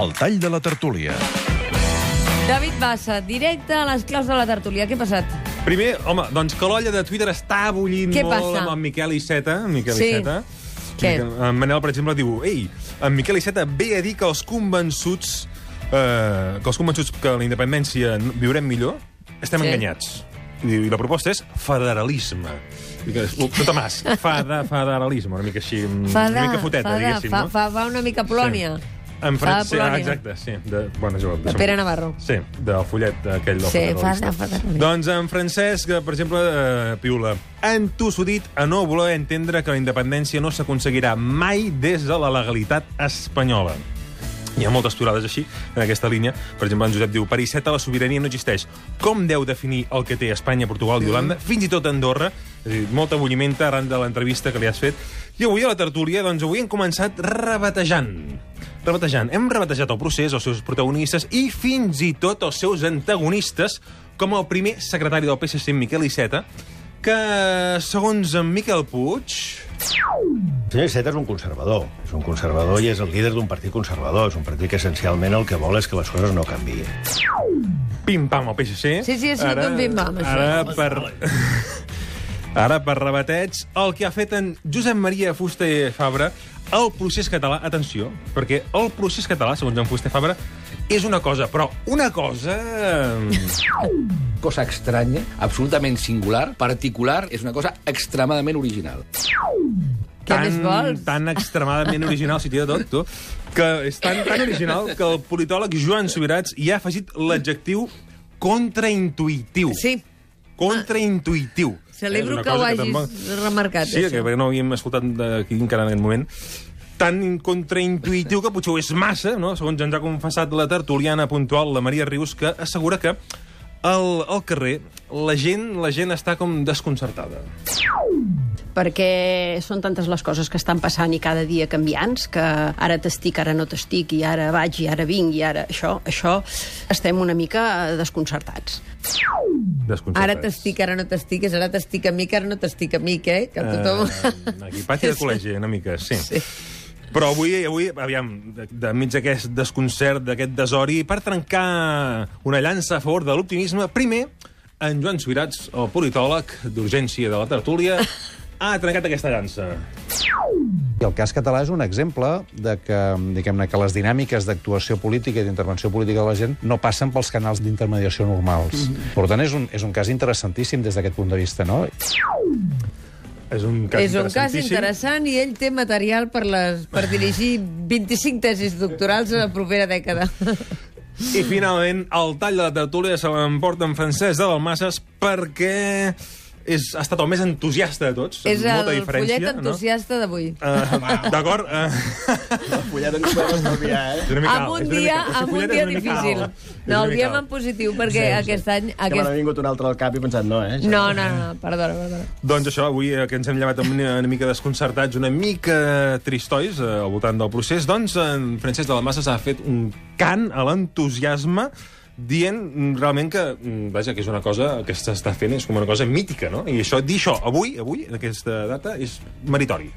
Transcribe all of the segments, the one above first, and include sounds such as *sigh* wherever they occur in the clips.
El tall de la tertúlia. David Bassa, directe a les claus de la tertúlia. Què ha passat? Primer, home, doncs que l'olla de Twitter està bullint Què molt passa? amb en Miquel Iceta. En Miquel Sí. Iceta. Què? En Manel, per exemple, diu Ei, en Miquel Iceta ve a dir que els convençuts eh, que els convençuts que la independència viurem millor estem Sí. enganyats. I, la proposta és federalisme. No Tomàs, *laughs* fada, federalisme, una mica així, Fa de, una mica foteta, fa, de, diguéssim, fa, no? fa, fa una mica Polònia. En Polònia. ah, exacte, sí. De, bueno, és igual, De Pere Navarro. Sí, del follet aquell del Sí, fa- Doncs en Francesc, eh, per exemple, eh, piula. Entossudit a no voler entendre que la independència no s'aconseguirà mai des de la legalitat espanyola. Hi ha moltes turades així, en aquesta línia. Per exemple, en Josep diu, per Iceta la sobirania no existeix. Com deu definir el que té Espanya, Portugal i Holanda, fins i tot Andorra? És a dir, molta bullimenta arran de l'entrevista que li has fet. I avui a la tertúlia, doncs avui hem començat rebatejant. Rebatejant. Hem rebatejat el procés, els seus protagonistes i fins i tot els seus antagonistes, com el primer secretari del PSC, Miquel Iceta, que, segons en Miquel Puig... El senyor Iceta és un conservador. És un conservador i és el líder d'un partit conservador. És un partit que essencialment el que vol és que les coses no canviïn. pim-pam al PSC. Sí, sí, ha sigut un pim-pam, això. Ara, per... *laughs* Ara, per rebateig, el que ha fet en Josep Maria Fuster Fabra, el procés català, atenció, perquè el procés català, segons en Fuster Fabra, és una cosa, però una cosa... cosa estranya, absolutament singular, particular, és una cosa extremadament original. Què més vols? tan extremadament original, si t'hi de tot, tu, que és tan, tan original que el politòleg Joan Subirats hi ha afegit l'adjectiu contraintuitiu. Sí, Contraintuitiu. Celebro que ho hagis tampoc- remarcat, Sí, això. que no havíem escoltat d'aquí encara en aquest moment. Tan contraintuitiu que potser ho és massa, no? segons ens ha confessat la tertuliana puntual, la Maria Rius, que assegura que al, al carrer la gent, la gent està com desconcertada. Perquè són tantes les coses que estan passant i cada dia canviants, que ara t'estic, ara no t'estic, i ara vaig, i ara vinc, i ara això, això, estem una mica desconcertats. desconcertats. Ara t'estic, ara no t'estic, és ara t'estic a mi, que ara no t'estic a mi, què? Que tothom... Uh, aquí, pati de *laughs* col·legi, una mica, sí. sí. Però avui, avui aviam, de, de mig d'aquest desconcert, d'aquest desori, per trencar una llança a favor de l'optimisme, primer, en Joan Subirats, el politòleg d'urgència de la tertúlia, *laughs* ha trencat aquesta llança. I el cas català és un exemple de que, diguem-ne, que les dinàmiques d'actuació política i d'intervenció política de la gent no passen pels canals d'intermediació normals. Per tant, és un, és un cas interessantíssim des d'aquest punt de vista, no? És un cas És un cas interessant i ell té material per, les, per dirigir 25 tesis doctorals a la propera dècada. *laughs* I finalment, el tall de la tertúlia se l'emporta en Francesc de Dalmases perquè és, ha estat el més entusiasta de tots. és amb molta el diferència, follet entusiasta d'avui. No? Uh, D'acord? Uh, La fullada ens podem estalviar, eh? Amb alt, un dia, mica- amb un dia difícil. No, el diem en positiu, perquè aquest any... Que me n'ha Aquest... vingut un altre al cap i he pensat, no, eh? No, no, no, perdona, perdona. Doncs això, avui eh, que ens hem llevat amb una, una mica desconcertats, una mica tristois eh, al voltant del procés, doncs en Francesc de la Massa s'ha fet un cant a l'entusiasme dient mm, realment que, mm, vaja, que és una cosa que s'està fent, és com una cosa mítica, no? I això, dir això avui, avui, en aquesta data, és meritori.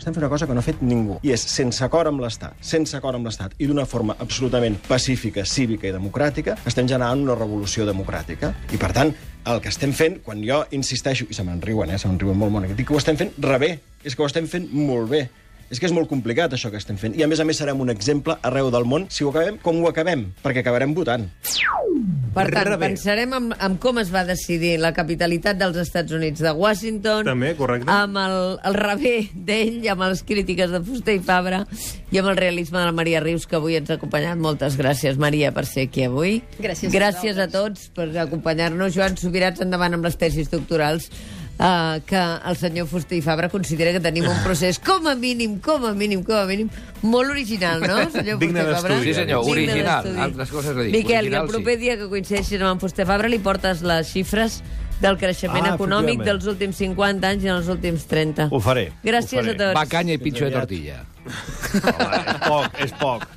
Estem fent una cosa que no ha fet ningú, i és sense acord amb l'Estat, sense acord amb l'Estat, i d'una forma absolutament pacífica, cívica i democràtica, estem generant una revolució democràtica. I, per tant, el que estem fent, quan jo insisteixo, i se me'n riuen, eh, se me'n riuen molt, molt, dic que ho estem fent rebé, és que ho estem fent molt bé. És que és molt complicat, això que estem fent. I, a més a més, serem un exemple arreu del món si ho acabem com ho acabem, perquè acabarem votant. Per tant, Rebé. pensarem en, en com es va decidir la capitalitat dels Estats Units de Washington. També, correcte. Amb el, el rebé d'ell, amb les crítiques de Fuster i Fabra, i amb el realisme de la Maria Rius, que avui ens ha acompanyat. Moltes gràcies, Maria, per ser aquí avui. Gràcies a Gràcies a tots per acompanyar-nos. Joan Subirats, endavant amb les tesis doctorals. Uh, que el senyor Fuster i Fabra considera que tenim un *laughs* procés com a mínim, com a mínim, com a mínim, molt original, no, senyor Digne Fuster i Fabra? d'estudi. Sí, senyor, Digne original. d'estudi. Altres coses a dir. Miquel, i Original, el proper sí. dia que coincideixis amb en Fuster Fabra li portes les xifres del creixement Ah, econòmic efectivament. dels últims 50 anys i els últims 30. Ho faré. Gràcies ho faré. a tots. Va canya i pitjor de tortilla. *laughs* Home, és poc, és poc.